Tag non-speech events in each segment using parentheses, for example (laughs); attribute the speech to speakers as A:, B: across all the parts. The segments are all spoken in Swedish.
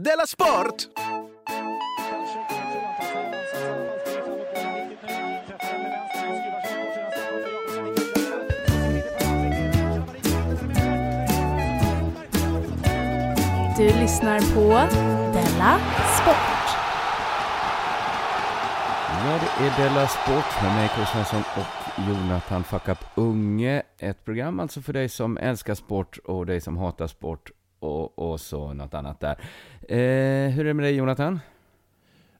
A: Della Sport!
B: Du lyssnar på Della Sport.
C: Ja, det är Della Sport med mig, K. Svensson och Jonathan Fuck Up Unge. Ett program alltså för dig som älskar sport och dig som hatar sport och, och så något annat där. Eh, hur är det med dig, Jonathan?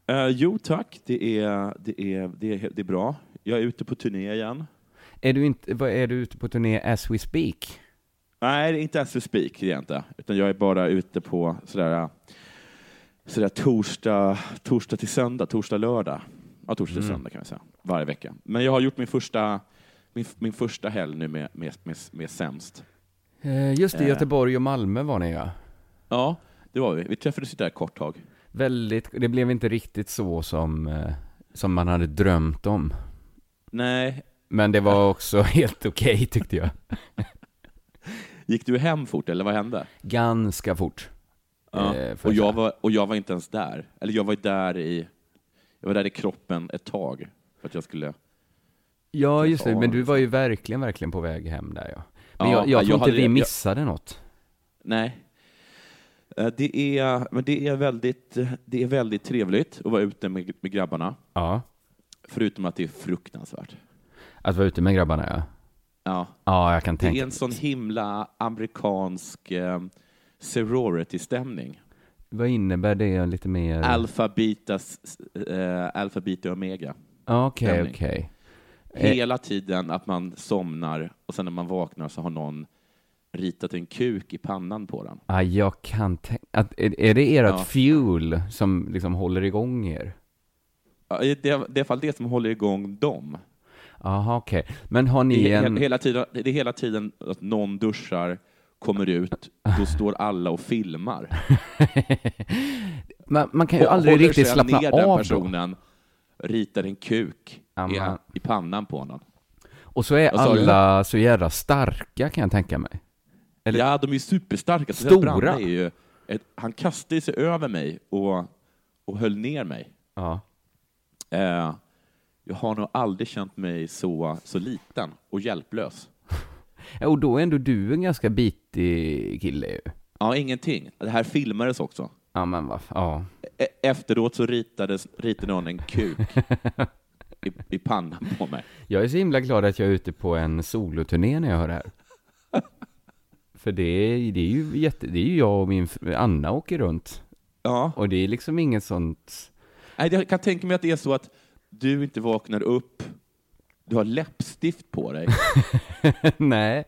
D: Eh, jo, tack. Det är, det, är, det, är, det är bra. Jag är ute på turné igen.
C: Är du, inte, är du ute på turné as we speak?
D: Nej, det är inte as we speak, det är jag inte. Utan jag är bara ute på sådär, sådär torsdag, torsdag till söndag, torsdag, lördag. Ja, torsdag till
C: Mm.
D: söndag kan vi säga. Varje vecka. Men jag har gjort min första, min, min första helg nu med, med, med, med Sämst.
C: Eh, just det,
D: Eh.
C: Göteborg och Malmö var ni ja.
D: Ja, det var vi. Vi träffades där ett kort tag.
C: Väldigt, det blev inte riktigt så som, eh, som man hade drömt om.
D: Nej,
C: Men det var också (laughs) helt okej tyckte jag. (laughs)
D: gick du hem fort eller vad hände?
C: Ganska fort.
D: Ja.
C: Eh,
D: och,
C: jag
D: var, och jag var inte ens där. Eller jag var där i, jag var där i kroppen ett tag. För att jag skulle...
C: Ja, just det. Men du var ju verkligen, verkligen på väg hem där ja. Men
D: Ja,
C: jag, jag
D: jag
C: tror inte
D: hade-
C: vi
D: jag-
C: missade något.
D: Nej. Eh, Det är, men det är, väldigt, det är väldigt trevligt att vara ute med, med grabbarna.
C: Ja.
D: Förutom att det är fruktansvärt.
C: Att vara ute med grabbarna ja.
D: Ja.
C: Ja, jag kan
D: Det är
C: tänka
D: en sån himla amerikansk eh, sorority-stämning.
C: Vad innebär det lite mer?
D: Alpha, beta, eh, alpha, beta, omega.
C: Okej,
D: stämning.
C: okej. Eh,
D: Hela tiden att man somnar och sen när man vaknar så har någon ritat en kuk i pannan på den.
C: Ja, jag kan tänka... Är, är det ert
D: Ja.
C: fuel som liksom håller igång er?
D: Ja, Det är, det är i alla fall det som håller igång dem.
C: Jaha, okej. Men har ni
D: Det är,
C: en...
D: he- hela tiden, det är hela tiden att någon duschar, kommer ut, då står alla och filmar. (laughs)
C: man, man kan ju aldrig riktigt slappna av då.
D: Ritar en kuk i, i pannan på honom.
C: Och så är alla så jävla starka kan jag tänka mig. Eller-
D: Ja, de är superstarka.
C: Stora.
D: Är ju ett, han kastade sig över mig och, och höll ner mig.
C: Ja.
D: Eh, jag har nog aldrig känt mig så, så liten och hjälplös.
C: Ja, (laughs) Och då är ändå du en ganska bitig kille ju.
D: Ja, ingenting. Det här filmades också.
C: Ja, men vad Ja.
D: E- Efteråt så ritades, ritade någon en kuk i, i pannan på mig.
C: Jag är så himla glad att jag är ute på en soloturné när jag hör det här. För det är, det är ju jätte, det är ju jag och min Anna åker runt.
D: Ja.
C: Och det är liksom inget sånt...
D: Nej, jag kan tänka mig att det är så att du inte vaknar upp, du har läppstift på dig, (laughs)
C: Nej.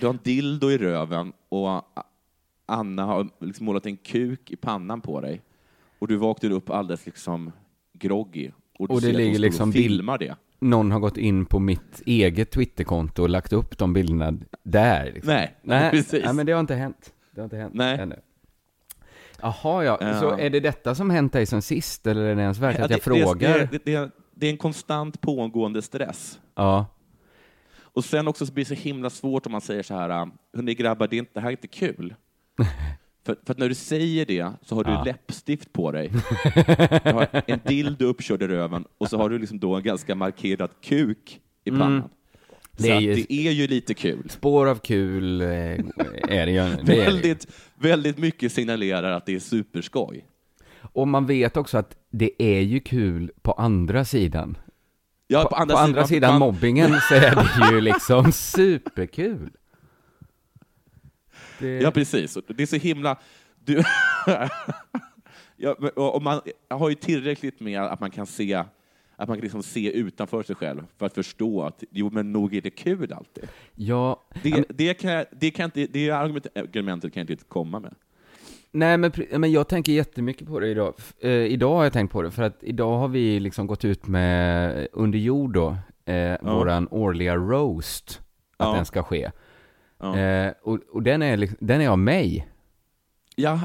D: du har en dildo i röven och Anna har liksom målat en kuk i pannan på dig. Och du vaknar upp alldeles liksom groggy. Och, du
C: Och det
D: ser att
C: ligger liksom
D: och filmar det.
C: Någon har gått in på mitt eget Twitterkonto och lagt upp de bilderna där. Liksom.
D: Nej,
C: Nej, (laughs)
D: precis.
C: Nej, men det har inte hänt. Det har inte hänt
D: Nej.
C: ännu. Jaha, ja.
D: Ja.
C: Så är det detta som hänt dig sen sist, eller är det ens värt att jag
D: det,
C: frågar?
D: Det, det, det, det är en konstant pågående stress.
C: Ja.
D: Och sen också så blir det så himla svårt om man säger så här, hörni grabbar, det, är inte, det här är inte kul. (laughs) för, för att när du säger det så har du
C: Ja.
D: läppstift på dig. Du har en dildo uppkörd i röven och så har du liksom då en ganska markerad kuk i pannan.
C: Mm. Det
D: så
C: är
D: att
C: ju-
D: det är ju lite kul.
C: Spår av kul eh, är det ju. (laughs) Det är det.
D: Väldigt, väldigt mycket signalerar att det är superskoj.
C: Och man vet också att det är ju kul på andra sidan.
D: Ja,
C: På, på andra sidan,
D: man-
C: mobbingen så är det ju liksom (laughs) superkul. Det,
D: Ja, precis. Det är så himla... Du... (laughs) ja, men- och man har ju tillräckligt med att man kan se att man kan liksom se utanför sig själv för att förstå att jo, men nog är det kul alltid.
C: ja,
D: Det, det, kan, det, kan inte, det argument, argumentet kan jag inte komma med.
C: Nej, men, men jag tänker jättemycket på det idag. Eh, idag har jag tänkt på det, för att idag har vi liksom gått ut med, under jord då, eh, våran årliga roast, att
D: Ja.
C: den ska ske.
D: Ja.
C: Eh, och och den, är, liksom- den är av mig.
D: Ja,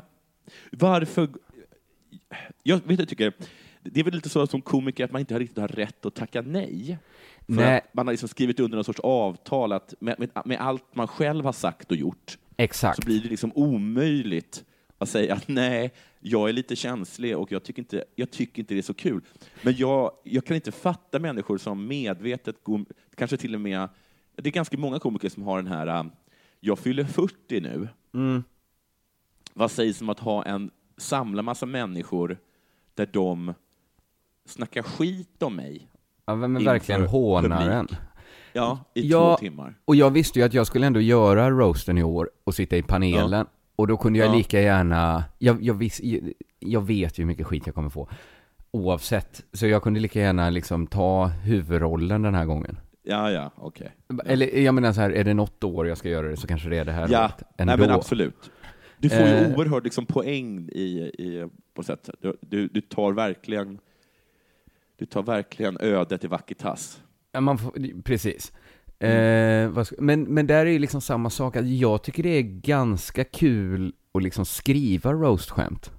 D: varför... Jag vet jag tycker, det är väl lite så som komiker att man inte riktigt har rätt att tacka nej. För
C: Nej.
D: att man har liksom skrivit under någon sorts avtal att med, med, med allt man själv har sagt och gjort
C: Exakt.
D: så blir det liksom omöjligt att säga att nej, jag är lite känslig och jag tycker inte, jag tycker inte det är så kul. Men jag, jag kan inte fatta människor som medvetet går, kanske till och med, det är ganska många komiker som har den här, äh, jag fyller 40 nu.
C: Mm.
D: Vad sägs om att ha en, samla massa människor där de snackar skit om mig?
C: Ja, men verkligen hånar den.
D: Ja, i
C: Ja.
D: två timmar.
C: Och jag visste ju att jag skulle ändå göra roasten i år och sitta i panelen. Och då kunde jag
D: Ja.
C: lika gärna, jag, jag, vis, jag vet ju hur mycket skit jag kommer få. Oavsett. Så jag kunde lika gärna liksom ta huvudrollen den här gången.
D: Ja, ja, okej.
C: Eller jag menar så här, är det något år jag ska göra det så kanske det är det här
D: Ja,
C: året. Ändå.
D: nej men absolut. Du får ju
C: Eh.
D: oerhörd liksom, poäng i, i, på sätt. Du, du, du tar verkligen du tar verkligen ödet i Vakitas.
C: Ja, man får, precis.
D: Mm.
C: Eh, men, men där är ju liksom samma sak, att jag tycker det är ganska kul att liksom skriva roast-skämt.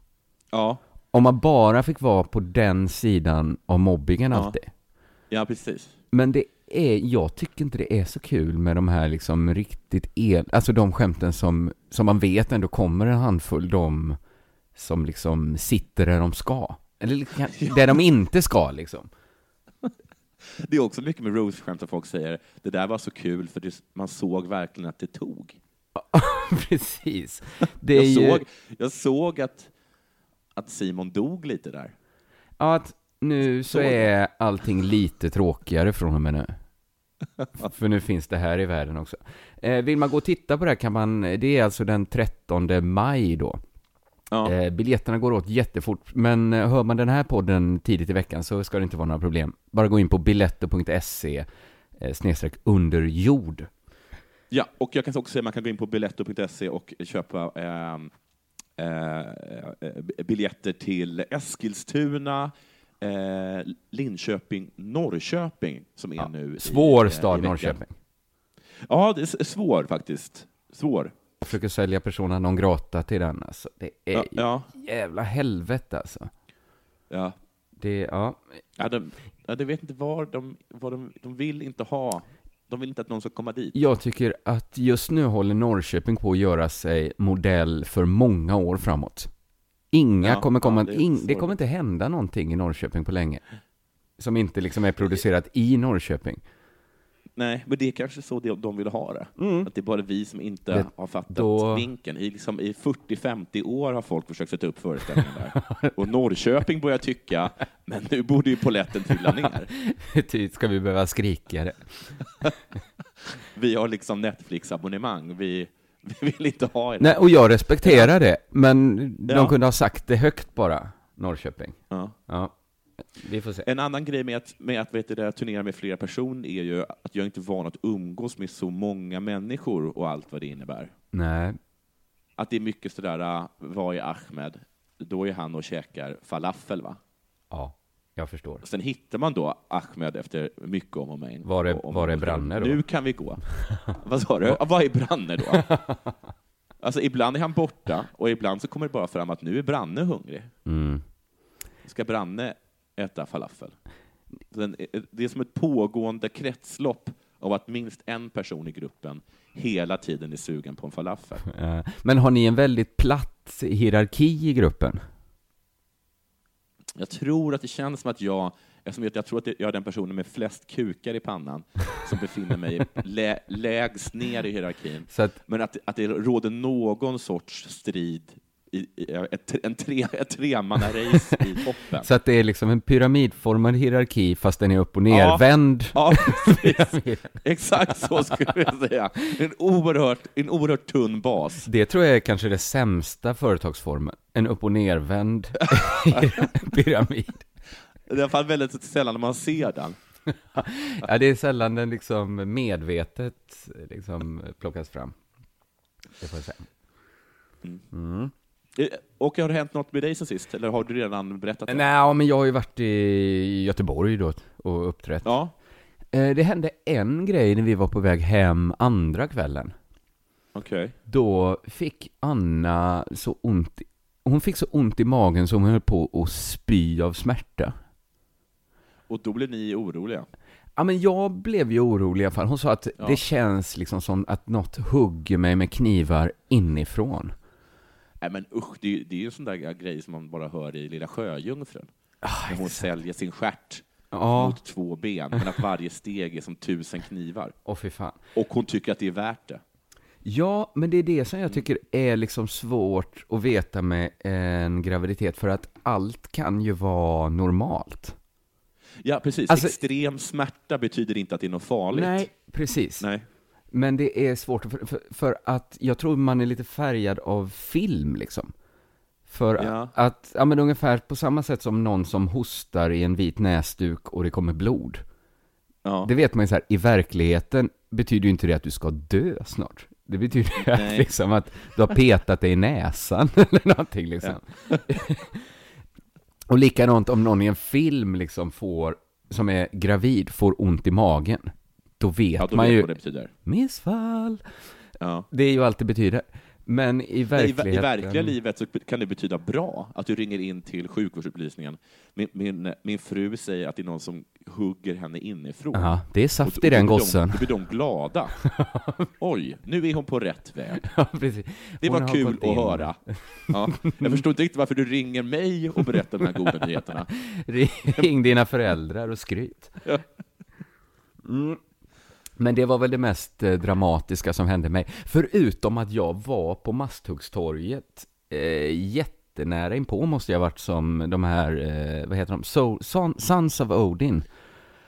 D: Ja,
C: Om man bara fick vara på den sidan av mobbingen
D: Ja.
C: alltid.
D: ja precis.
C: Men det är, jag tycker inte det är så kul med de här liksom riktigt el, alltså de skämten som, som man vet ändå kommer en handfull, de som liksom sitter där de ska. Eller (laughs) där de inte ska liksom. (laughs)
D: Det är också mycket med roast-skämt att folk säger det där var så kul för det, man såg verkligen att det tog. (laughs)
C: Precis. Det
D: Jag
C: ju,
D: såg, jag såg att, att Simon dog lite där.
C: ja, att nu så är allting lite tråkigare från och med nu. (laughs) För nu finns det här i världen också. Eh, vill man gå och titta på det här kan man, det är alltså den 13 maj då.
D: Ja.
C: Eh, biljetterna går åt jättefort, men eh, hör man den här podden tidigt i veckan så ska det inte vara några problem. Bara gå in på biletto.se eh, snedstreck under jord.
D: Ja, och jag kan också säga att man kan gå in på biletto.se och köpa biljetter till Eskilstuna, eh, Linköping, Norrköping, som är
C: Ja,
D: nu
C: Svår
D: i, eh,
C: stad,
D: i.
C: Norrköping.
D: Ja, det är svår faktiskt. Svår.
C: Jag försöker sälja persona non grata till den alltså. Det är
D: Ja, ja,
C: jävla helvete alltså.
D: ja.
C: Det, ja.
D: ja, de, ja de vet inte var de, var de, de vill inte ha, de vill inte att någon ska komma dit.
C: Jag tycker att just nu håller Norrköping på att göra sig modell för många år framåt. Inga
D: Ja,
C: kommer komma,
D: ja, det
C: in, det kommer inte hända någonting i Norrköping på länge. Som inte liksom är producerat i Norrköping.
D: Nej, men det är kanske så de, vill ha det.
C: Mm.
D: Att det är bara vi som inte
C: Det-
D: har fattat
C: då-
D: vinkeln. I, liksom, I 40-50 år har folk försökt sätta upp föreställningar där. (laughs) Och Norrköping börjar tycka, men nu borde ju poletten trilla ner. (laughs)
C: Ty ska vi behöva skrika det? (laughs)
D: Vi har liksom Netflix-abonnemang. Vi, (laughs) vi vill inte ha er.
C: Nej, och jag respekterar det, men de
D: Ja.
C: kunde ha sagt det högt bara, Norrköping.
D: Ja.
C: Ja, vi får se.
D: En annan grej med att, med att vet du, turnera med flera personer är ju att jag inte är van att umgås med så många människor och allt vad det innebär.
C: Nej,
D: Att det är mycket sådär, ah, vad är Ahmed? Då är han och käkar falafel, va?
C: ja, jag förstår.
D: Sen hittar man då Ahmed efter mycket om och men.
C: Var är-
D: om-
C: var är Branne då?
D: Nu kan vi gå. Vad sa du? Vad är Branne då? (laughs) Alltså ibland är han borta och ibland så kommer det bara fram att nu är Branne hungrig.
C: Mm.
D: Ska Branne äta falafel? Det är som ett pågående kretslopp av att minst en person i gruppen hela tiden är sugen på en falafel. (laughs)
C: Men har ni en väldigt platt hierarki i gruppen?
D: Jag tror att det känns som att jag, eftersom jag, jag tror att jag är den personen med flest kukar i pannan som befinner mig lä, lägst ner i hierarkin.
C: Att,
D: Men att, att det råder någon sorts strid, i, ett, en tre, (laughs) ett tremanna-race i toppen.
C: så att det är liksom en pyramidformad hierarki fast den är upp och nervänd.
D: Ja, precis. (laughs) Exakt så skulle jag säga. En oerhört, en oerhört tunn bas.
C: Det tror jag är kanske det sämsta företagsformen. En upp och nervänd (laughs) pyramid.
D: Det är i alla fall väldigt sällan man ser den.
C: Ja, det är sällan den liksom medvetet liksom plockas fram. Det får jag säga. Mm.
D: Eh, Och har det hänt något med dig sen sist? Eller har du redan berättat det?
C: Nej, men jag har ju varit i Göteborg då och uppträtt.
D: Ja,
C: Eh, Det hände en grej när vi var på väg hem andra kvällen.
D: okej.
C: Då fick Anna så ont, hon fick så ont i magen så hon höll på att spy av smärta.
D: Och då blev ni oroliga?
C: Ja, men jag blev ju orolig i alla fall. Hon sa att
D: Ja.
C: det känns liksom som att något hugger mig med knivar inifrån.
D: Nej, men usch, det, är- det är ju en sån där grej som man bara hör i Lilla Sjöjungfrun. när hon säljer sin stjärt
C: Ja,
D: mot två ben, men att varje steg är som tusen knivar.
C: åh fy fan.
D: Och hon tycker att det är värt det.
C: Ja, men det är det som jag tycker är liksom svårt att veta med en graviditet, för att allt kan ju vara normalt.
D: Ja, precis.
C: Alltså-
D: Extrem smärta betyder inte att det är något farligt.
C: Nej, precis.
D: Nej.
C: Men det är svårt, för, för, för att jag tror man är lite färgad av film liksom. För
D: Ja.
C: att, ja men ungefär på samma sätt som någon som hostar i en vit näsduk och det kommer blod.
D: Ja.
C: Det vet man ju så här, i verkligheten betyder ju inte det att du ska dö snart. Det betyder ju att, liksom att du har petat dig i näsan (laughs) eller någonting liksom. och likadant om någon i en film liksom får, som är gravid, får ont i magen. Då vet
D: ja, då
C: man
D: vet
C: ju,
D: vad det betyder.
C: missfall.
D: Ja.
C: Det är ju allt det betyder. Men i verkligheten...
D: I verkliga livet så kan det betyda bra att du ringer in till sjukvårdsupplysningen. Min, min, min fru säger att det är någon som hugger henne inifrån.
C: Ja, det är saft i den gossen.
D: Då blir de glada. (laughs) Oj, nu är hon på rätt väg.
C: Ja.
D: Det var kul att
C: in.
D: höra. Ja. Jag förstår inte riktigt varför du ringer mig och berättar de här goda nyheterna. (laughs)
C: Ring dina föräldrar och skryt.
D: Ja.
C: Mm. Men det var väl det mest eh, dramatiska som hände mig. Förutom att jag var på Masthuggstorget eh, jättenära inpå måste jag ha varit som de här, eh, vad heter de, so, Son, Sons of Odin.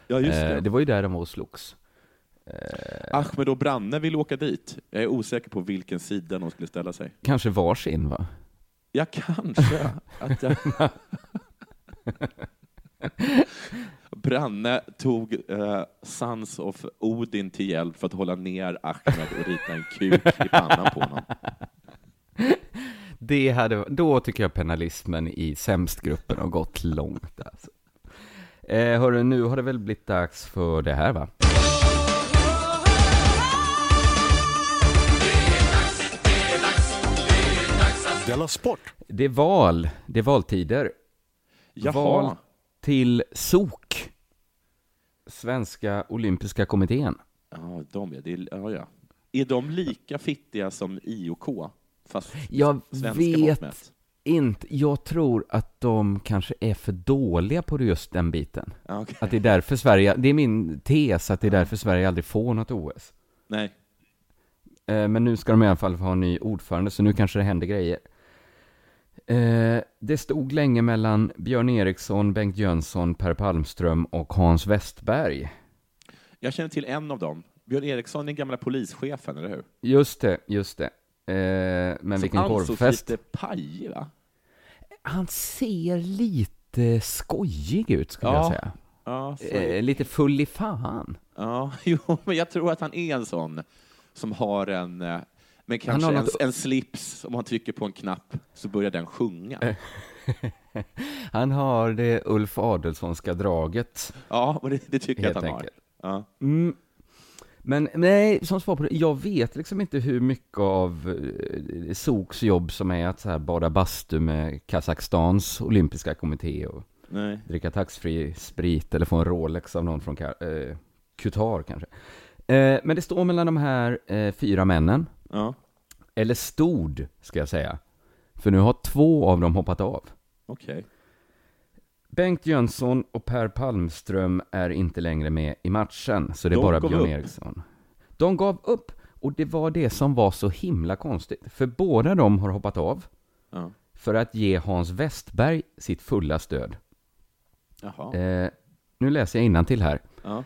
D: Ja, just
C: Eh,
D: det.
C: det var ju där de var och slogs.
D: Ahmed och Branne vill åka dit. Jag är osäker på vilken sida de skulle ställa sig.
C: Kanske varsin va?
D: Ja, kanske. Att jag... (laughs) (laughs) Branne tog eh, Sons of Odin till hjälp för att hålla ner Ahmed och rita en kuk i pannan på honom.
C: Det hade, då tycker jag penalismen i sämstgruppen har gått långt alltså. Eh, hörru, nu har det väl blivit dags för det här va?
A: Della Sport!
C: Det är val, det är valtider.
D: Jaha.
C: Val till SOK, Svenska Olympiska Kommittén.
D: Ja, de är, det är, ja, ja. är de lika fittiga som IOK? Fast
C: Jag vet
D: mått mätt?
C: inte, jag tror att de kanske är för dåliga på just den biten.
D: Ja, okej.
C: Att det är därför Sverige, det är min tes att det är därför Sverige aldrig får något OS.
D: Nej.
C: Eh, Men nu ska de i alla fall få ha en ny ordförande, så nu kanske det händer grejer. Eh, Det stod länge mellan Björn Eriksson, Bengt Jönsson, Per Palmström och Hans Westberg.
D: Jag känner till en av dem. Björn Eriksson, den gamla polischefen, eller hur?
C: Just det, just det. Eh, Men vilken
D: Som ansågs
C: korvfest.
D: lite pajig, va?
C: Han ser lite skojig ut, skulle
D: Ja,
C: jag säga.
D: Ja,
C: Eh, Lite full i fan.
D: ja, (laughs) jo, men jag tror att han är en sån som har en, eh, men kanske
C: har
D: en,
C: något-
D: en slips, om han trycker på en knapp så börjar den sjunga.
C: Eh. (laughs) Han har det Ulf Adelsohnska draget,
D: Ja, och det, det tycker jag att han
C: enkelt.
D: har. Ja.
C: Mm. Men nej, som svar på det, jag vet liksom inte hur mycket av eh, SOKs jobb som är att så här bada bastu med Kazakstans olympiska kommitté och
D: Nej.
C: dricka taxfree sprit eller få en Rolex av någon från Ka- eh, Qatar kanske. Eh, men det står mellan de här eh, fyra männen,
D: Ja,
C: eller stod ska jag säga, för nu har två av dem hoppat av.
D: okej.
C: Bengt Jönsson och Per Palmström är inte längre med i matchen, så det är
D: De
C: bara
D: gav
C: Björn
D: upp.
C: Eriksson. De gav upp, och det var det som var så himla konstigt. För båda de har hoppat av
D: Ja.
C: för att ge Hans Westberg sitt fulla stöd.
D: Jaha.
C: Eh, nu läser jag till här.
D: Ja.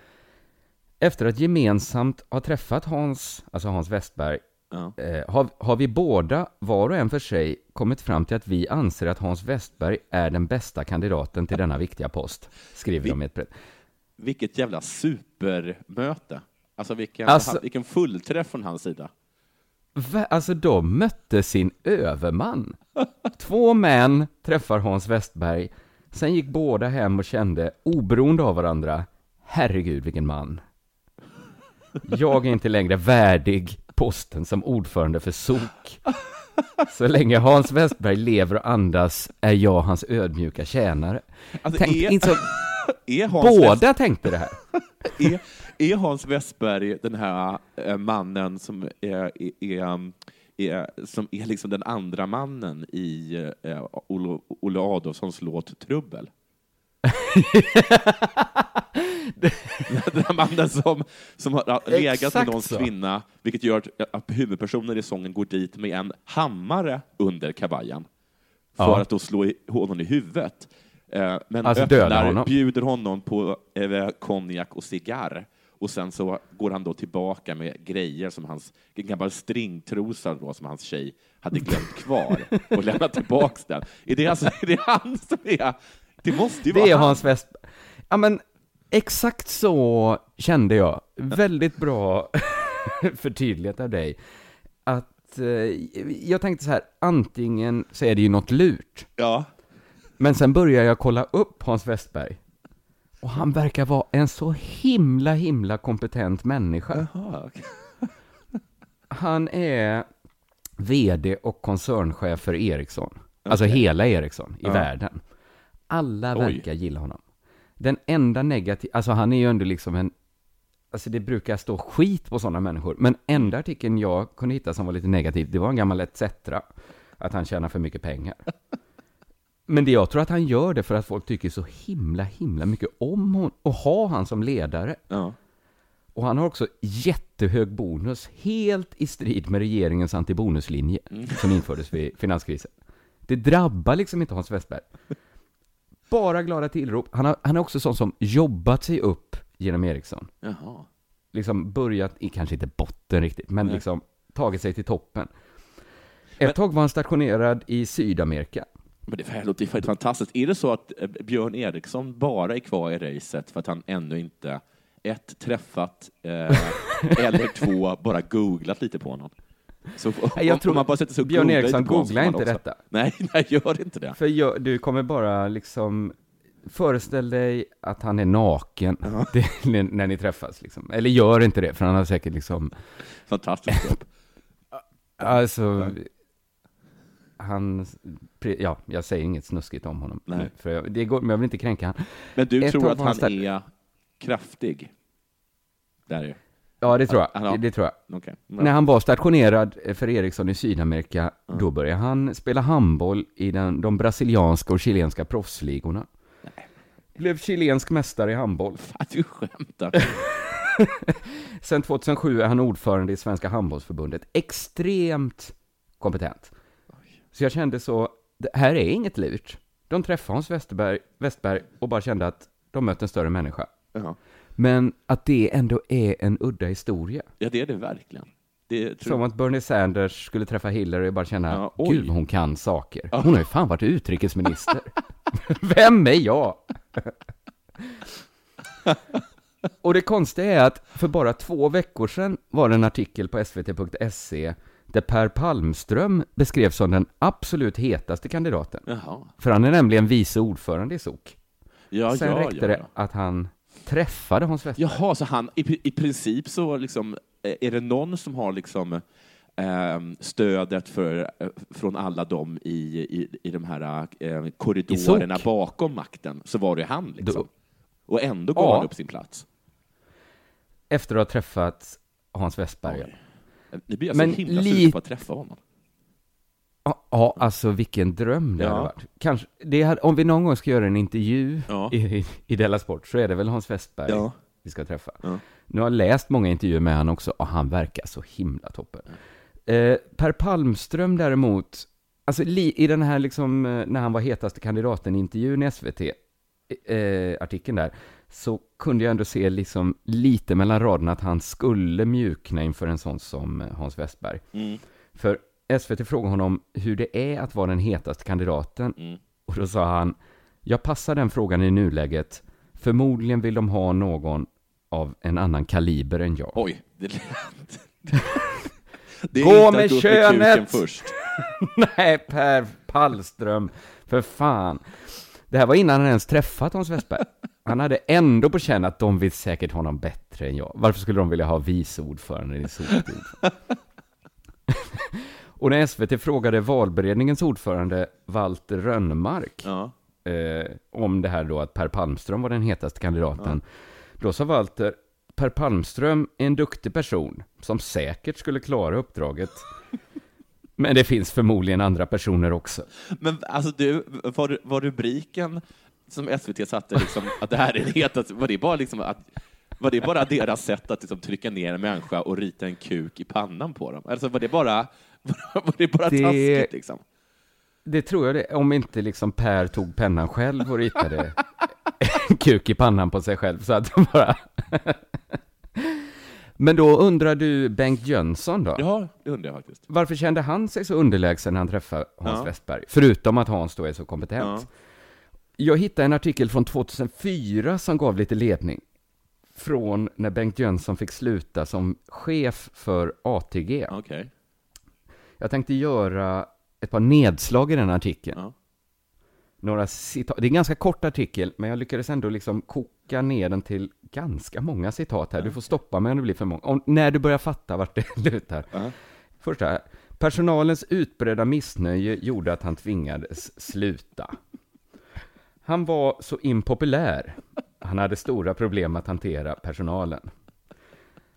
C: Efter att gemensamt ha träffat Hans, alltså Hans Westberg,
D: Ja.
C: eh, har, har vi båda, var och en för sig, kommit fram till att vi anser att Hans Westberg är den bästa kandidaten till denna viktiga post, skriver
D: Vi-
C: de i ett brev.
D: Vilket jävla supermöte. Alltså vilken,
C: Alltså-
D: vilken fullträff från hans sida.
C: Va? Alltså de mötte sin överman. Två män träffar Hans Westberg. Sen gick båda hem och kände, oberoende av varandra, herregud vilken man. Jag är inte längre värdig posten som ordförande för SOK. Så länge Hans Westberg lever och andas är jag hans ödmjuka tjänare.
D: Alltså,
C: Tänk,
D: är,
C: inte så, (laughs)
D: är, Hans
C: båda tänkte det här.
D: West, (laughs) är, är Hans Westberg den här eh, mannen som är, är, är, um, är, som är liksom den andra mannen i eh, Olle Adolfssons låt Trubbel. (laughs) (laughs) den här mannen som, som har legat med
C: Exakt
D: någons
C: så.
D: kvinna, vilket gör att, att huvudpersonen i sången går dit med en hammare under kavajen för
C: Ja.
D: att då slå i, honom i huvudet. Eh, men
C: Alltså döda
D: öppnar,
C: honom.
D: bjuder honom på eh, konjak och cigarr. Och sen så går han då tillbaka med grejer som hans, en gammal stringtrosa då, som hans tjej hade glömt kvar (laughs) och lämnat tillbaks den. Är det, alltså, är det han som är... Det måste ju
C: Det
D: vara
C: är
D: han.
C: Hans Westberg. Ja men, exakt så kände jag. Väldigt bra (laughs) förtydligat av dig. Att, eh, jag tänkte så här, antingen så är det ju något lurt.
D: Ja.
C: Men sen börjar jag kolla upp Hans Westberg. Och han verkar vara en så himla, himla kompetent människa.
D: Jaha.
C: Han är VD och koncernchef för Ericsson. Alltså hela Ericsson i
D: Ja.
C: världen. Alla
D: Oj.
C: verkar gilla honom. Den enda negativa, alltså han är ju ändå liksom en, alltså det brukar stå skit på sådana människor, men enda artikeln jag kunde hitta som var lite negativ, det var en gammal ETC, att han tjänar för mycket pengar. Men det jag tror att han gör det för att folk tycker så himla, himla mycket om honom och ha han som ledare.
D: Ja.
C: Och han har också jättehög bonus, helt i strid med regeringens antibonuslinje som infördes vid finanskrisen. Det drabbar liksom inte Hans Westberg. Bara glada tillrop. Han, har, han är också sån som jobbat sig upp genom Ericsson.
D: Jaha.
C: Liksom börjat i, kanske inte botten riktigt, men
D: Nej.
C: liksom tagit sig till toppen. Ett tag var han stationerad i Sydamerika.
D: Men det låter ju fan- fantastiskt. Är det så att eh, Björn Eriksson bara är kvar i racet för att han ännu inte ett, träffat, eh, (laughs) eller två, bara googlat lite på honom? Så,
C: jag
D: om-
C: tror
D: om man bara sätter sig och
C: Björn Eriksson
D: honom man
C: inte
D: också-
C: detta.
D: Nej, (laughs) nej, gör inte det.
C: För jag, du kommer bara liksom Föreställ dig att han är naken (laughs) det, när, ni träffas liksom. Eller gör inte det, för han har säkert liksom
D: Fantastiskt jobb. (laughs)
C: Alltså Han Ja, jag säger inget snuskigt om honom
D: Nej.
C: För jag, det går, men jag vill inte kränka han
D: Men du
C: Ett
D: tror att
C: han
D: är kraftig? Där är
C: Ja, det tror jag,
D: har-
C: det, tror jag
D: Okej.
C: När han var stationerad för Ericsson i Sydamerika Då började han spela handboll i den, de brasilianska och chilenska proffsligorna Blev chilensk mästare i handboll
D: Fan, du skämtar. (laughs)
C: Sen 2007 är han ordförande i Svenska handbollsförbundet. Extremt kompetent. Så jag kände så, det här är inget lurt. De träffade Hans Westerberg, Westberg och bara kände att de mött en större människa.
D: Ja.
C: Men att det ändå är en udda historia.
D: ja, det är det verkligen. Det
C: Som att Bernie Sanders skulle träffa Hillary och bara känna,
D: Ja,
C: gud hon kan saker. Hon har ju fan varit utrikesminister. (laughs) Vem är jag? och det konstiga är att för bara två veckor sedan var det en artikel på svt.se där Per Palmström beskrevs som den absolut hetaste kandidaten.
D: Jaha.
C: För han är nämligen vice ordförande i SOK.
D: Ja,
C: Sen
D: ja,
C: räckte
D: ja,
C: det att han träffade Hans Westberg.
D: Jaha, så han, i, i princip så liksom, eh, är det någon som har liksom ehm, stödet för, eh, från alla dem i, i, i de här eh, korridorerna bakom makten, så var det han liksom. Och ändå gav
C: Ja.
D: han upp sin plats.
C: Efter att ha träffat Hans Westberg.
D: Oj. Ni blir jag
C: Men
D: så himla sugen på att träffa honom.
C: Ja, alltså vilken dröm det
D: Ja.
C: hade varit. Kanske, det hade, om vi någon gång ska göra en intervju
D: Ja.
C: i, i Della Sport så är det väl Hans Westberg
D: Ja.
C: vi ska träffa. Nu har jag läst många intervjuer med honom också och han verkar så himla toppen. Eh, per Palmström däremot, alltså li, i den här liksom, eh, när han var hetaste kandidaten i intervjun i SVT, eh, artikeln där, så kunde jag ändå se liksom lite mellan raderna att han skulle mjukna inför en sån som eh, Hans Westberg.
D: Mm.
C: För SVT frågade honom hur det är att vara den hetaste kandidaten.
D: Mm.
C: Och då sa han, jag passar den frågan i nuläget. Förmodligen vill de ha någon av en annan kaliber än jag.
D: Oj, det lät... (laughs) Det
C: Gå med könet! (laughs) Nej, Per Pallström, för fan. Det här var innan han ens träffat Hans Westberg. Han hade ändå på känn att de vill säkert ha honom bättre än jag. Varför skulle de vilja ha vice ordförande i sotbild? Och när SVT frågade valberedningens ordförande Walter Rönnmark
D: Ja.
C: eh, om det här då att Per Palmström var den hetaste kandidaten. Då sa Walter, Per Palmström är en duktig person som säkert skulle klara uppdraget. (laughs) Men det finns förmodligen andra personer också.
D: Men alltså du, var, var rubriken som SVT satte, liksom, att det här är en het, var det bara liksom att var det bara deras sätt att liksom trycka ner en människa och rita en kuk i pannan på dem? Alltså var det bara, (laughs) var det bara
C: Det-
D: taskigt liksom?
C: Det tror jag det, om inte liksom Per tog pennan själv och ritade en kuk i pannan på sig själv, så att de bara... (laughs) Men då undrar du Bengt Jönsson då?
D: Ja, det undrar jag faktiskt.
C: Varför kände han sig så underlägsen när han träffade Hans
D: Ja.
C: Westberg? Förutom att Hans då är så kompetent.
D: Ja.
C: Jag hittade en artikel från 2004 som gav lite ledning. Från när Bengt Jönsson fick sluta som chef för ATG.
D: Okej.
C: Jag tänkte göra ett par nedslag i den artikeln.
D: Ja.
C: Några citat. Det är en ganska kort artikel, men jag lyckades ändå liksom koka ner den till ganska många citat här. Du får stoppa mig om det blir för många. Om, när du börjar fatta vart det (laughs) lutar.
D: Ja.
C: Första, personalens utbredda missnöje gjorde att han tvingades sluta. Han var så impopulär. Han hade stora problem att hantera personalen.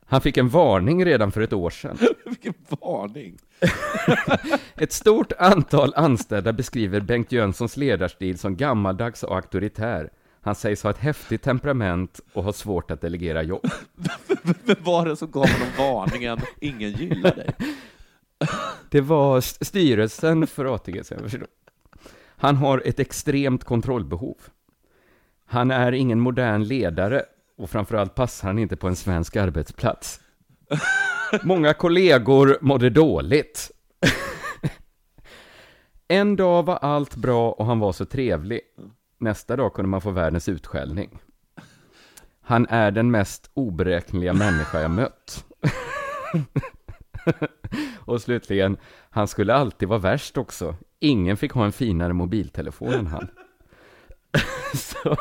C: Han fick en varning redan för ett år sedan. (laughs)
D: Vilken varning! (laughs)
C: Ett stort antal anställda beskriver Bengt Jönssons ledarstil som gammaldags och auktoritär. Han sägs ha ett häftigt temperament och ha svårt att delegera jobb. (laughs)
D: Vem var det som gav honom varningen ”Ingen gillar dig”?
C: Det var st- styrelsen för ATG, så jag förstår. Han har ett extremt kontrollbehov. Han är ingen modern ledare och framförallt passar han inte på en svensk arbetsplats. Många kollegor mådde dåligt. En dag var allt bra och han var så trevlig. Nästa dag kunde man få världens utskällning. Han är den mest oberäkneliga människa jag mött. Och slutligen, han skulle alltid vara värst också. Ingen fick ha en finare mobiltelefon än han. (laughs) Så,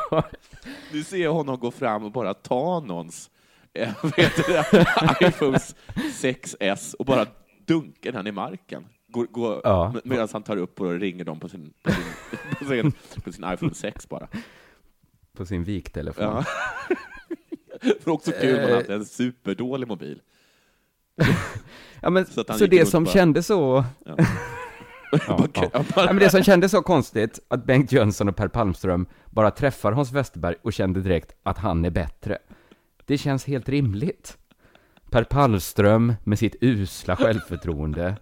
D: Nu ser honom gå fram och bara ta någons eh, (laughs) det, iPhones 6S och bara dunka den i marken. Går, går,
C: Ja.
D: med- Medan han tar upp och ringer dem på sin, på sin, (laughs) på sin, på sin iPhone 6 bara.
C: på sin viktelefon.
D: Ja. För också kul, man
C: Eh.
D: hade en superdålig mobil.
C: Ja, men,
D: Så
C: så det som
D: bara-
C: kändes så...
D: Ja.
C: Ja, (laughs) Ja, men det som kändes så konstigt, att Bengt Jönsson och Per Palmström bara träffar Hans Westerberg och kände direkt att han är bättre. Det känns helt rimligt. Per Palmström med sitt usla självförtroende.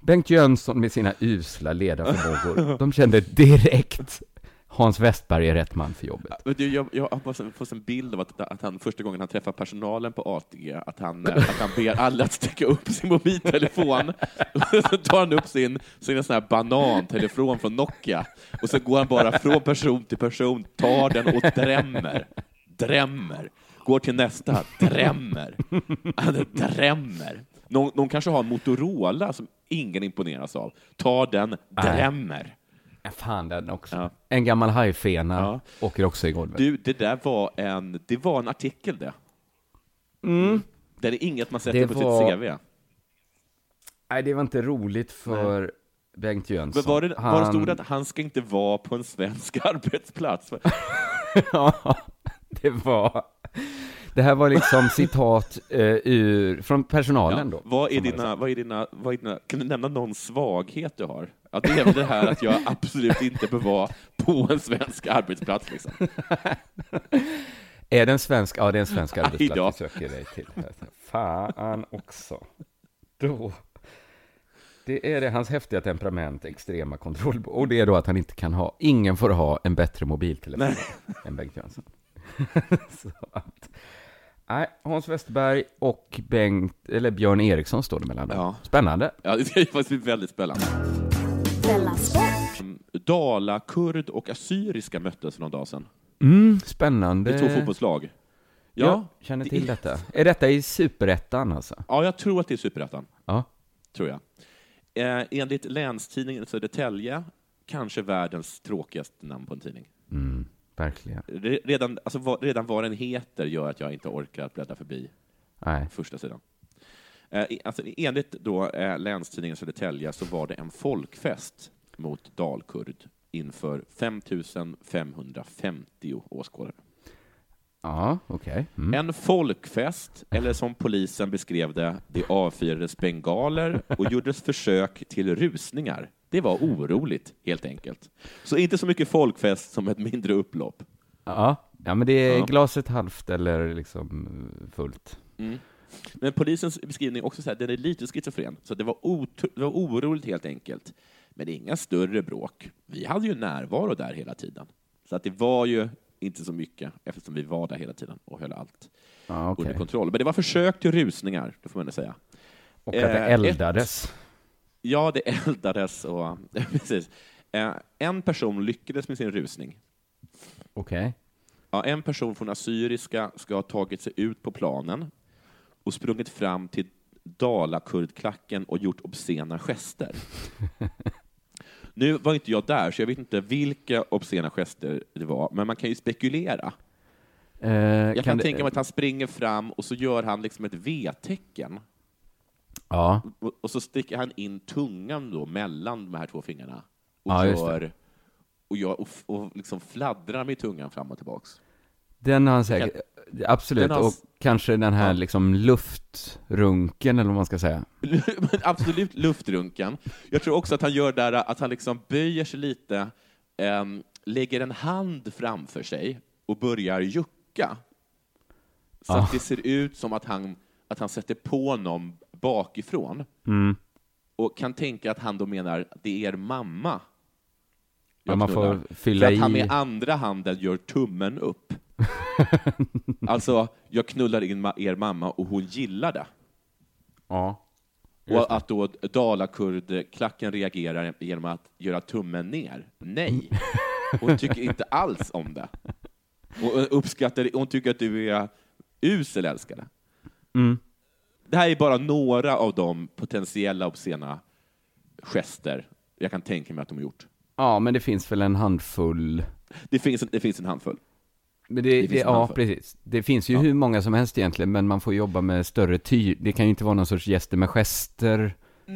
C: Bengt Jönsson med sina usla ledarförmågor. De kände direkt Hans Westberg är rätt man för jobbet.
D: Du, jag, jag har fått- en bild av att, att han första gången han träffar personalen på ATG, att han, eh, att han ber alla att sticka upp sin mobiltelefon. (laughs) Så tar han upp sin, sin sån här banantelefon från Nokia, och så går han bara från person till person, tar den och drämmer. Drämmer. Går till nästa, drämmer. Han drämmer. Någon, någon kanske har en Motorola som ingen imponeras av. Tar den, drämmer.
C: Ja, fan den också.
D: Ja.
C: En gammal hajfena
D: Ja.
C: åker också i golvet.
D: Du, det där var en, det var en artikel det. Mm. Det är inget man sätter
C: Det
D: på
C: var-
D: sitt CV.
C: Nej, det var inte roligt för Bengt Jönsson.
D: Men var det, var det
C: Han-
D: stod att han ska inte vara på en svensk (laughs) arbetsplats? (laughs)
C: Ja, det var... Det här var liksom (laughs) citat eh, ur, från personalen då.
D: Vad är dina, vad är dina, vad är dina, kan du nämna någon svaghet du har? Ja, det är väl det här att jag absolut inte bör vara på en svensk arbetsplats. Liksom.
C: Är det en svensk? Ja, det är en svensk arbetsplats vi söker dig till. Fan också. Då. Det är det, hans häftiga temperament, extrema kontroll. Och det är då att han inte kan ha, ingen får ha en bättre mobiltelefon
D: Nej. (laughs)
C: än Bengt Jönsson. (laughs) Så att, nej, Hans Westerberg och Bengt, eller Björn Eriksson står det mellan dem.
D: Ja.
C: Spännande.
D: Ja, det ska ju faktiskt bli väldigt spännande. Dala-kurd och assyriska möttes för någon dag sedan.
C: Mm, spännande.
D: Det är två fotbollslag.
C: Ja,
D: Ja,
C: känner
D: det
C: till
D: är-
C: detta. Är detta i superettan alltså?
D: ja, jag tror att det är Superettan.
C: Ja.
D: tror jag. Eh, enligt Länstidningen Södertälje, kanske världens tråkigaste namn på en tidning.
C: Mm, verkligen.
D: Re- Redan, alltså, vad, redan vad den heter gör att jag inte orkar att bläddra förbi
C: Nej.
D: första sidan. Eh, alltså, enligt då, eh, Länstidningen Södertälje så var det en folkfest mot Dalkurd inför 5 550 åskådare.
C: Ja, okej. Mm.
D: En folkfest, eller som polisen beskrev det, det avfyrades bengaler och gjordes försök till rusningar. Det var oroligt, helt enkelt. Så inte så mycket folkfest som ett mindre upplopp.
C: Ja. ja, men det är
D: Ja.
C: glaset halvt eller liksom fullt.
D: Mm. Men polisens beskrivning också så här, den är lite schizofren, så det var, det var oroligt helt enkelt. Men inga större bråk. Vi hade ju närvaro där hela tiden. Så att det var ju inte så mycket, eftersom vi var där hela tiden och höll allt
C: Ja, okej.
D: under kontroll. Men det var försök till rusningar, det får man ändå säga.
C: Och att det
D: Eh,
C: eldades.
D: Ja, det (laughs) eldades och... (laughs) precis. Eh, En person lyckades med sin rusning.
C: Okej.
D: Ja, en person från Assyriska ska ha tagit sig ut på planen och sprungit fram till Dalakurdklacken och gjort obscena gester. (laughs) Nu var inte jag där, så jag vet inte vilka obscena gester det var, men man kan ju spekulera.
C: Eh,
D: Jag kan,
C: det-
D: tänka mig att han springer fram och så gör han liksom ett V-tecken.
C: Ja,
D: Och, och så sticker han in tungan då mellan de här två fingrarna och
C: Ja,
D: gör och, gör, och, och liksom fladdrar med tungan fram och tillbaks.
C: den har han säkert. Absolut,
D: har-
C: och kanske den här liksom luftrunken, eller vad man ska säga. (laughs)
D: Absolut luftrunken. Jag tror också att han gör där att han liksom böjer sig lite, ehm, lägger en hand framför sig och börjar jucka. Så
C: Ja.
D: att det ser ut som att han, att han sätter på någon bakifrån.
C: Mm.
D: Och kan tänka att han då menar, det är er mamma.
C: Ja, man får fylla
D: För att han med andra handen gör tummen upp. (laughs) alltså, jag knullar in ma- er mamma och hon gillar det.
C: Ja.
D: Och att då Dalakurdklacken reagerar genom att göra tummen ner. Nej, (laughs) hon tycker inte alls om det. Och uppskattar hon tycker att du är usel älskare.
C: Mm.
D: Det här är bara några av de potentiella obscena gester jag kan tänka mig att de har gjort.
C: ja, men det finns väl en handfull.
D: Det finns en, det finns en handfull.
C: Men det,
D: Det
C: det, ja, precis. Det finns ju
D: Ja.
C: hur många som helst egentligen, men man får jobba med större ty. Det kan ju inte vara någon sorts gäster med gester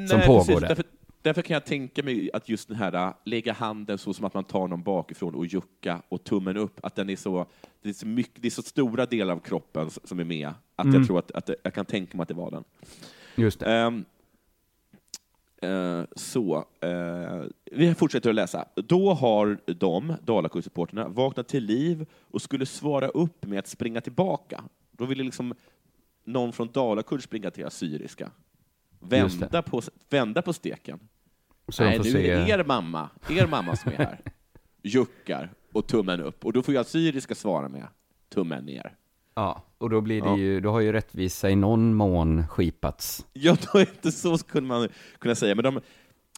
C: som pågår
D: precis.
C: där.
D: Därför, därför kan jag tänka mig att just den här äh, lägga handen så som att man tar någon bakifrån och jucka och tummen upp, att den är så, det är så, mycket, det är så stora delar av kroppen som är med, att
C: Mm.
D: jag tror att, att jag kan tänka mig att det var den.
C: Just det.
D: Ehm, eh, så, eh, vi fortsätter att läsa. Då har de, Dalakurdssupporterna, vaknat till liv och skulle svara upp med att springa tillbaka. Då ville liksom någon från Dalakurd springa till Assyriska. Vända på, vända på steken.
C: Så
D: Nej, nu
C: se-
D: är det er mamma, er mamma som är här. (laughs) Juckar och tummen upp. Och då får ju Assyriska svara med tummen ner.
C: Ja, och då blir det
D: Ja.
C: ju, då har ju rättvisa i någon mån skipats.
D: Ja, då är inte så skulle man kunna säga. Men de,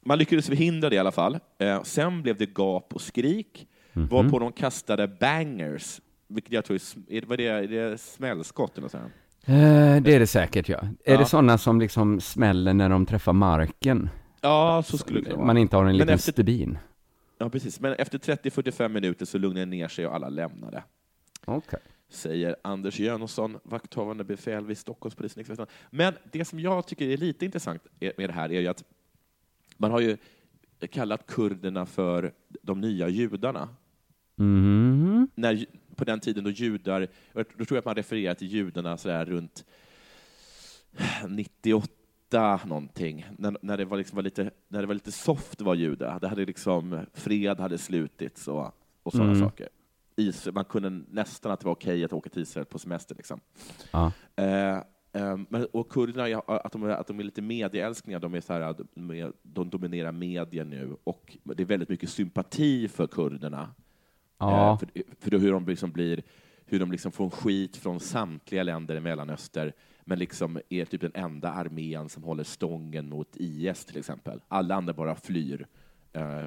D: man lyckades förhindra det i alla fall. Eh, sen blev det gap och skrik,
C: Mhm.
D: varpå de kastade bangers, vilket jag tror är, är, det- är, det, är smällskott eller så?
C: Eh, det är det säkert, ja. Är
D: Ja.
C: det sådana som liksom smäller när de träffar marken?
D: Ja, så skulle det vara.
C: Man inte har en
D: Men
C: liten
D: efter-
C: stubin?
D: Ja, precis. Men efter 30-45 minuter så lugnade det ner sig och alla lämnade.
C: Okej.
D: Säger Anders Jönsson, vakthavande befäl vid Stockholmspolisen. Men det som jag tycker är lite intressant med det här är ju att man har ju kallat kurderna för de nya judarna.
C: Mhm.
D: När, på den tiden då judar, då tror jag att man refererar till judarna så där runt 98 någonting, när, när, det var liksom var lite, när det var lite soft vara jude. Det hade liksom, fred hade slutits och, och sådana
C: Mm.
D: saker. Israel, man kunde nästan att det var okej att åka till Israel på semester. Liksom.
C: Ja.
D: Eh, eh, men, och kurderna, att de, är- att de är lite medieälskningar, de, är så här, de, dominerar media nu och det är väldigt mycket sympati för kurderna.
C: Ja.
D: Eh, för, för hur de liksom blir, hur de liksom får skit från samtliga länder i Mellanöstern, men liksom är typ den enda armén som håller stången mot IS till exempel. Alla andra bara flyr. Eh,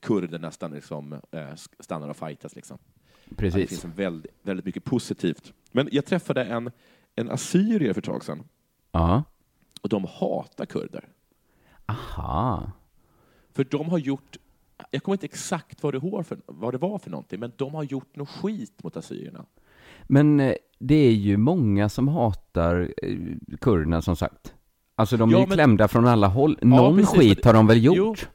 D: kurderna stannar, liksom, eh, stannar och fightas. Liksom. Ja, det
C: Precis.
D: finns väldigt, väldigt mycket positivt. Men jag träffade en, en assyrier för ett tag sedan,
C: Ja.
D: och de hatar kurder.
C: Aha.
D: För de har gjort, jag kommer inte exakt vad det, var för, vad det var för någonting, men de har gjort något skit mot assyrierna.
C: Men eh, det är ju många som hatar eh, kurderna som sagt. Alltså de är
D: Ja,
C: ju
D: men-
C: klämda från alla håll. Någon
D: precis,
C: skit har de väl
D: Jo,
C: gjort?
D: Jo,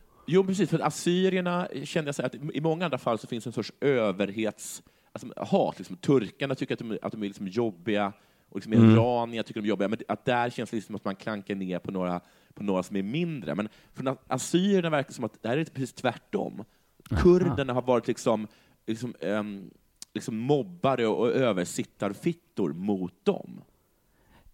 D: precis. För assyrierna kände jag så att i många andra fall så finns en sorts överhets... alltså, hat. Liksom, turkarna tycker att de, att de är liksom jobbiga, och liksom
C: Mm.
D: iranier tycker de är jobbiga, men att där känns det liksom att man klankar ner på några, på några som är mindre. Men för assyrierna verkar det som att det här är precis tvärtom. Kurderna har varit liksom, liksom, ehm, liksom mobbare och översittarfittor mot dem.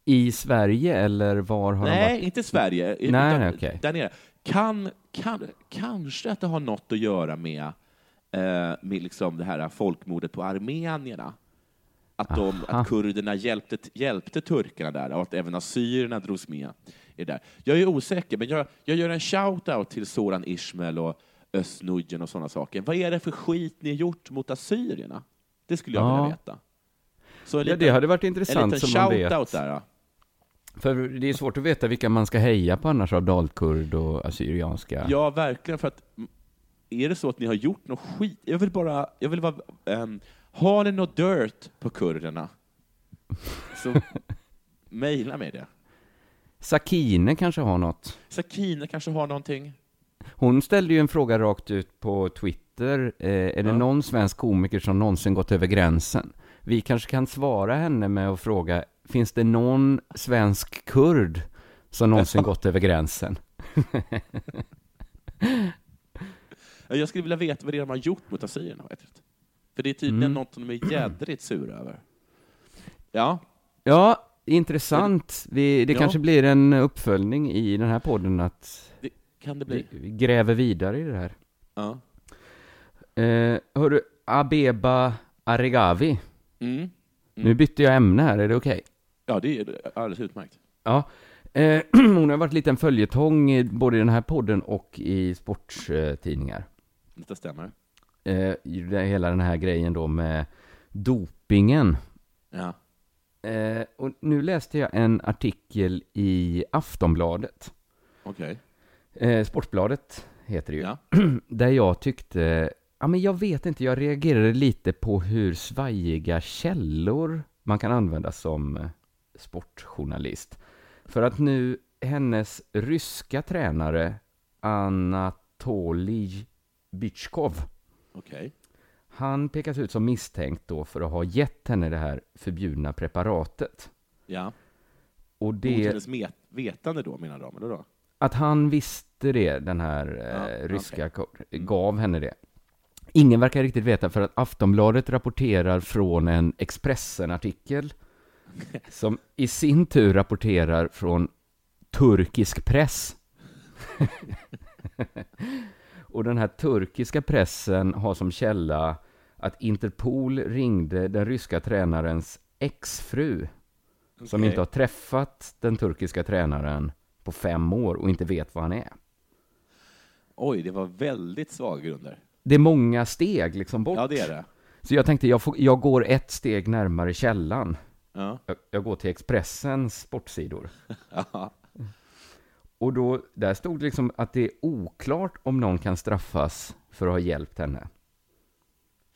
C: I Sverige eller var har de
D: Nej,
C: varit?
D: inte Sverige.
C: Nej,
D: utan
C: nej, okej.
D: Där nere. Kan, kan, kanske att det har något att göra med, eh, med liksom det här folkmordet på armenierna. Att, de,
C: Aha.
D: att kurderna hjälpte, hjälpte turkarna där och att även assyrierna drogs med i det där. Jag är osäker, men jag, jag gör en shout-out till Soran Ismail och Özz och sådana saker. Vad är det för skit ni har gjort mot assyrierna? Det skulle jag
C: Ja.
D: vilja veta. Så en
C: Ja,
D: liten,
C: det hade varit
D: en
C: intressant
D: liten
C: som man vet.
D: shout-out där.
C: För det är svårt att veta vilka man ska heja på annars av dalkurd och assyrianska.
D: Ja, verkligen. För att, är det så att ni har gjort något skit? Jag vill bara... Jag vill bara ehm, har ni något dirt på kurderna? (laughs) Så mejla mig det.
C: Sakine kanske har något.
D: Sakine kanske har någonting?
C: Hon ställde ju en fråga rakt ut på Twitter. Eh, är det
D: Ja.
C: någon svensk komiker som någonsin gått över gränsen? Vi kanske kan svara henne med att fråga, finns det någon svensk kurd som någonsin gått över gränsen? (laughs)
D: Jag skulle vilja veta vad det är de har gjort mot assyrierna. För det är tydligen
C: Mm.
D: något som de är jädrigt sura över. Ja,
C: Ja, intressant. Vi, det
D: Ja.
C: kanske blir en uppföljning i den här podden att
D: det kan det bli.
C: vi gräver vidare i det här.
D: Ja.
C: Eh, hörru, Abeba Aregawi.
D: Mm.
C: Nu bytte jag ämne här, är det okej?
D: Ja, det är alldeles utmärkt.
C: Ja, eh, (clears throat) hon har varit lite en följetong i både i den här podden och i sporttidningar.
D: Det stämmer.
C: Eh, det- hela den här grejen då med dopingen.
D: Ja.
C: Eh, och nu läste jag en artikel i Aftonbladet.
D: Okej.
C: Eh, Sportbladet heter det ju.
D: Ja. (clears throat)
C: Där jag tyckte, ja men jag vet inte, jag reagerade lite på hur svajiga källor man kan använda som eh, sportjournalist. För att nu hennes ryska tränare Anatolij Bychkov,
D: Okej.
C: han pekas ut som misstänkt då för att ha gett henne det här förbjudna preparatet.
D: Ja.
C: Och
D: Mot
C: det,
D: hennes met- vetande då, menar de, eller då?
C: att han visste det, den här
D: Ja,
C: eh, ryska, ko-
D: Mm.
C: gav henne det. Ingen verkar riktigt veta för att Aftonbladet rapporterar från en Expressen-artikel som i sin tur rapporterar från turkisk press. Och den här turkiska pressen har som källa att Interpol ringde den ryska tränarens exfru som
D: Okej.
C: inte har träffat den turkiska tränaren på fem år och inte vet vad han är.
D: Oj, det var väldigt svaga grunder.
C: Det är många steg liksom bort.
D: Ja, det är det.
C: Så jag tänkte, jag, får, jag går ett steg närmare källan.
D: Ja.
C: Jag, jag går till Expressens sportsidor. (laughs)
D: Ja.
C: Och då, där stod det liksom att det är oklart om någon kan straffas för att ha hjälpt henne.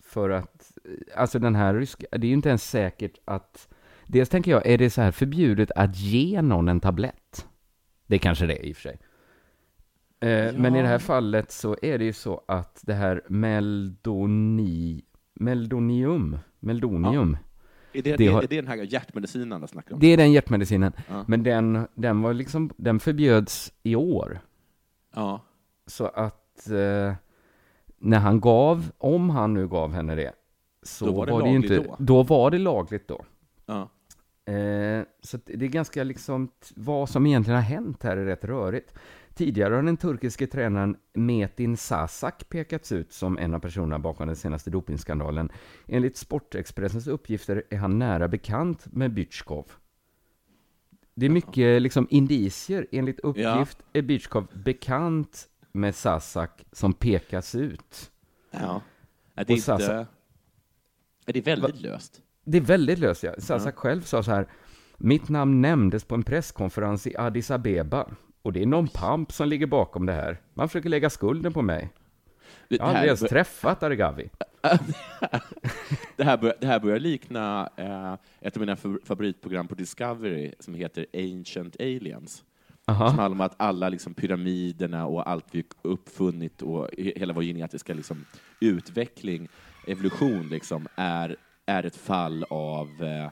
C: För att, alltså den här ryska, det är ju inte ens säkert att, dels tänker jag, är det så här förbjudet att ge någon en tablett? Det kanske det är i och för sig. Eh, Men i det här
D: Ja.
C: fallet så är det ju så att det här meldoni, meldonium, meldonium,
D: Är, det,
C: Det
D: är,
C: har-
D: är det den här hjärtmedicinen alla snackar om?
C: det är den hjärtmedicinen.
D: Ja.
C: Men den, den var liksom, den förbjöds i år.
D: Ja.
C: Så att eh, när han gav, om han nu gav henne det, så
D: Då
C: var
D: var
C: det,
D: det
C: ju
D: lagligt
C: inte,
D: då.
C: då var det lagligt då.
D: ja.
C: Eh, så det är ganska liksom, vad som egentligen har hänt här är rätt rörigt. Tidigare har den turkiske tränaren Metin Sasak pekats ut som en av personerna bakom den senaste dopingskandalen. Enligt Sportexpressens uppgifter är han nära bekant med Bychkov. Det är mycket liksom indicier. Enligt uppgift är Bychkov bekant med Sasak som pekas ut.
D: ja. Det är
C: Och Sasa-
D: inte... Nej, Det är väldigt löst.
C: Det är väldigt löst, ja. Sasak själv sa så här. Mitt namn nämndes på en presskonferens i Addis Abeba. Och det är någon pamp som ligger bakom det här. Man försöker lägga skulden på mig. Jag har aldrig ens träffat Argavi. (laughs)
D: det, här börjar, det här börjar likna eh, ett av mina fa- favoritprogram på Discovery som heter Ancient Aliens. Som
C: Aha.
D: handlar om att alla liksom, pyramiderna och allt vi uppfunnit och he- hela vår genetiska liksom, utveckling evolution liksom är, är ett fall av, eh,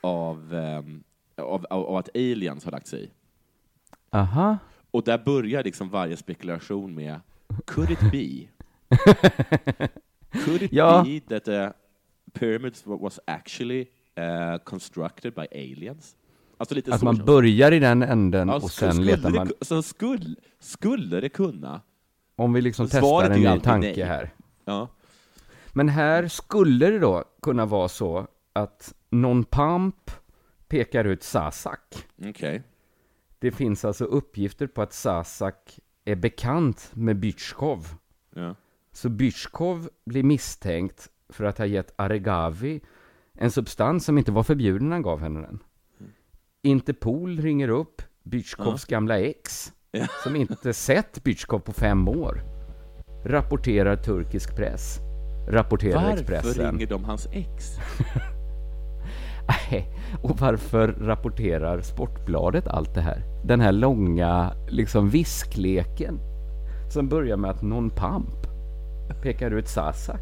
D: av, eh, av, av, av att aliens har lagt sig i.
C: Aha.
D: Och där börjar liksom varje spekulation med Could it be? (laughs) Could it
C: Ja.
D: be that the pyramids wa- was actually uh, constructed by aliens? Alltså lite
C: Att man
D: det.
C: börjar i den änden
D: Ja,
C: och
D: sk-
C: sen
D: skulle
C: letar
D: det
C: man,
D: ku- Så skulle, skulle det kunna?
C: om vi liksom testar en ny tanke
D: nej.
C: här.
D: Ja.
C: Men här skulle det då kunna vara så att någon pamp pekar ut Sasak.
D: Okej.
C: Det finns alltså uppgifter på att Sasak är bekant med Bychkov.
D: Ja.
C: Så Bychkov blir misstänkt för att ha gett Aregawi en substans som inte var förbjuden när han gav henne den. Interpol ringer upp Bychkovs gamla ex,
D: Ja. (laughs)
C: som inte sett Bychkov på fem år. Rapporterar turkisk press. Rapporterar
D: Varför
C: Expressen.
D: ringer de hans ex? (laughs)
C: Nej, och varför rapporterar Sportbladet allt det här? Den här långa liksom viskleken som börjar med att någon pamp pekar ut Sasak.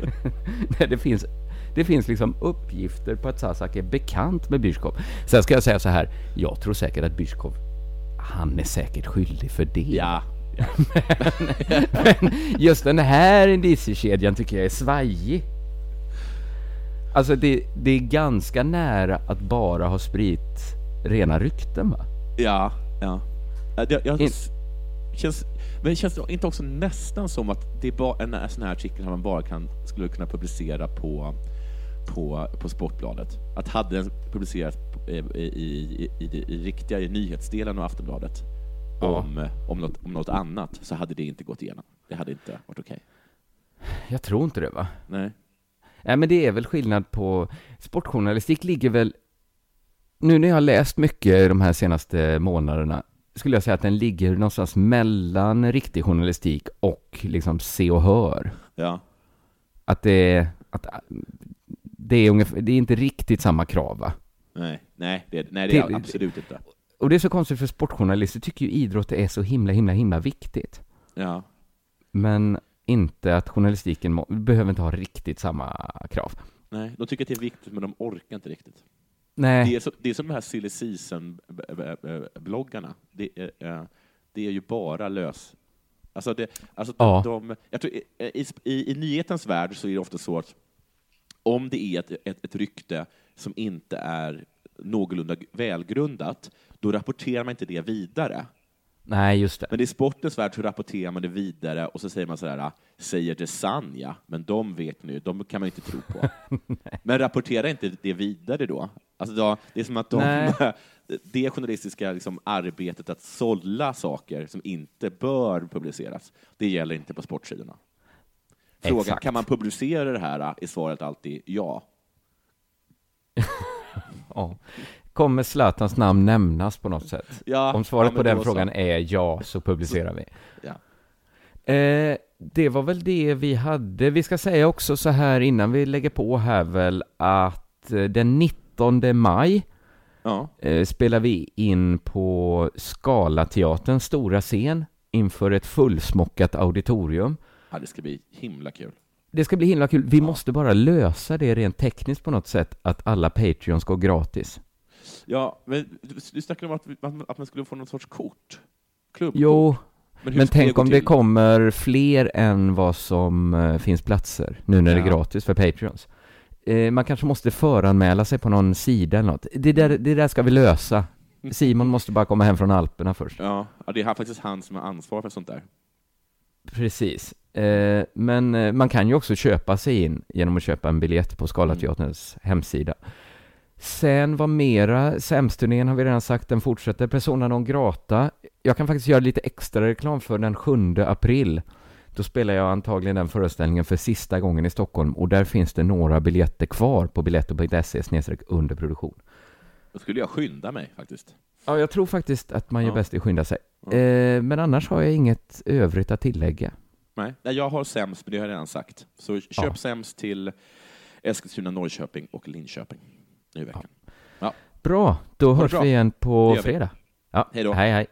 C: (laughs) Nej, det finns, det finns liksom uppgifter på att Sasak är bekant med Byskov. Sen ska jag säga så här, jag tror säkert att Byskov, han är säkert skyldig för det.
D: Ja. (laughs) ja.
C: Men just den här indiciekedjan tycker jag är svajig. Alltså det, det är ganska nära att bara ha sprit rena rykten va?
D: Ja, ja. Ja, Det, jag,
C: In-
D: känns, men känns det inte också nästan som att det är bara en sån här artikel som man bara kan, skulle kunna publicera på, på, på Sportbladet? Att hade den publicerats på- i, i, i, i, riktiga i nyhetsdelen av Aftonbladet
C: Ja.
D: om, om, något, om något annat så hade det inte gått igenom. Det hade inte varit okej.
C: Jag tror inte det va?
D: Nej.
C: Nej men det är väl skillnad på sportjournalistik ligger väl nu när jag har läst mycket de här senaste månaderna skulle jag säga att den ligger någonstans mellan riktig journalistik och liksom se och hör.
D: Ja.
C: Att det är, att det är ungefär, det är inte riktigt samma krav va?
D: Nej, nej, det, nej, det är
C: Till-
D: absolut inte.
C: Och det är så konstigt för sportjournalister tycker ju idrott är så himla, himla, himla viktigt.
D: Ja.
C: Men inte att journalistiken behöver inte ha riktigt samma krav.
D: Nej, de tycker att det är viktigt, men de orkar inte riktigt.
C: Nej,
D: Det är, så, det är som de här silly season-bloggarna. Det, är, eh, det är ju bara lös... Alltså, det, alltså
C: Ja.
D: de, jag tror, i, i, I nyhetens värld så är det ofta så att om det är ett, ett, ett rykte som inte är någorlunda välgrundat, då rapporterar man inte det vidare.
C: Nej just det.
D: Men i sportens värld så rapporterar man det vidare och så säger man sådär, säger det sann ja, men de vet nu, de kan man inte tro på. (laughs) men rapportera inte det vidare då. Alltså då det är som att de, (laughs) det journalistiska liksom, arbetet att sålla saker som inte bör publiceras, det gäller inte på sportsidorna. Frågan,
C: Exakt.
D: kan man publicera det här? Är svaret alltid ja. (laughs)
C: Ja. Kommer Zlatans namn nämnas på något sätt?
D: ja
C: Om svaret
D: ja,
C: på den
D: då så.
C: frågan är ja, så publicerar vi.
D: Ja.
C: Eh, det var väl det vi hade. Vi ska säga också så här innan vi lägger på här väl att eh, den 19 maj
D: Ja.
C: eh, spelar vi in på Scalateaterns stora scen inför ett fullsmockat auditorium.
D: ja, det ska bli himla kul.
C: Det ska bli himla kul. Vi måste bara lösa det rent tekniskt på något sätt, att alla Patreons går gratis.
D: Ja, men du, du snackade om att, att man- skulle få någon sorts kort. Klubbkort.
C: Jo, men
D: det
C: tänk
D: gå
C: om det kommer fler än vad som eh, finns platser, nu när det är
D: Ja.
C: gratis för Patreons. Eh, man kanske måste föranmäla sig på någon sida eller något. Det där, det där ska vi lösa. Simon måste bara komma hem från Alperna först.
D: Ja, ja, det är faktiskt han som har ansvar för sånt där.
C: Precis. Eh, men man kan ju också köpa sig in genom att köpa en biljett på Scalateaterns hemsida. Sen vad mera, SEMS-turnén har vi redan sagt, den fortsätter. Persona non grata. Jag kan faktiskt göra lite extra reklam för den 7 april. Då spelar jag antagligen den föreställningen för sista gången i Stockholm och där finns det några biljetter kvar på biletto.se snedstreck under produktion.
D: Då skulle jag skynda mig faktiskt.
C: Ja, jag tror faktiskt att man gör
D: Ja.
C: bäst i att skynda sig.
D: Ja.
C: Eh, men annars har jag inget övrigt att tillägga.
D: Nej, jag har sämst, men det har jag redan sagt. Så köp
C: Ja.
D: sämst till Eskilstuna, Norrköping och Linköping nu i veckan.
C: Bra, då hörs
D: bra.
C: vi igen på fredag. Ja,
D: Hej då.
C: hej hej.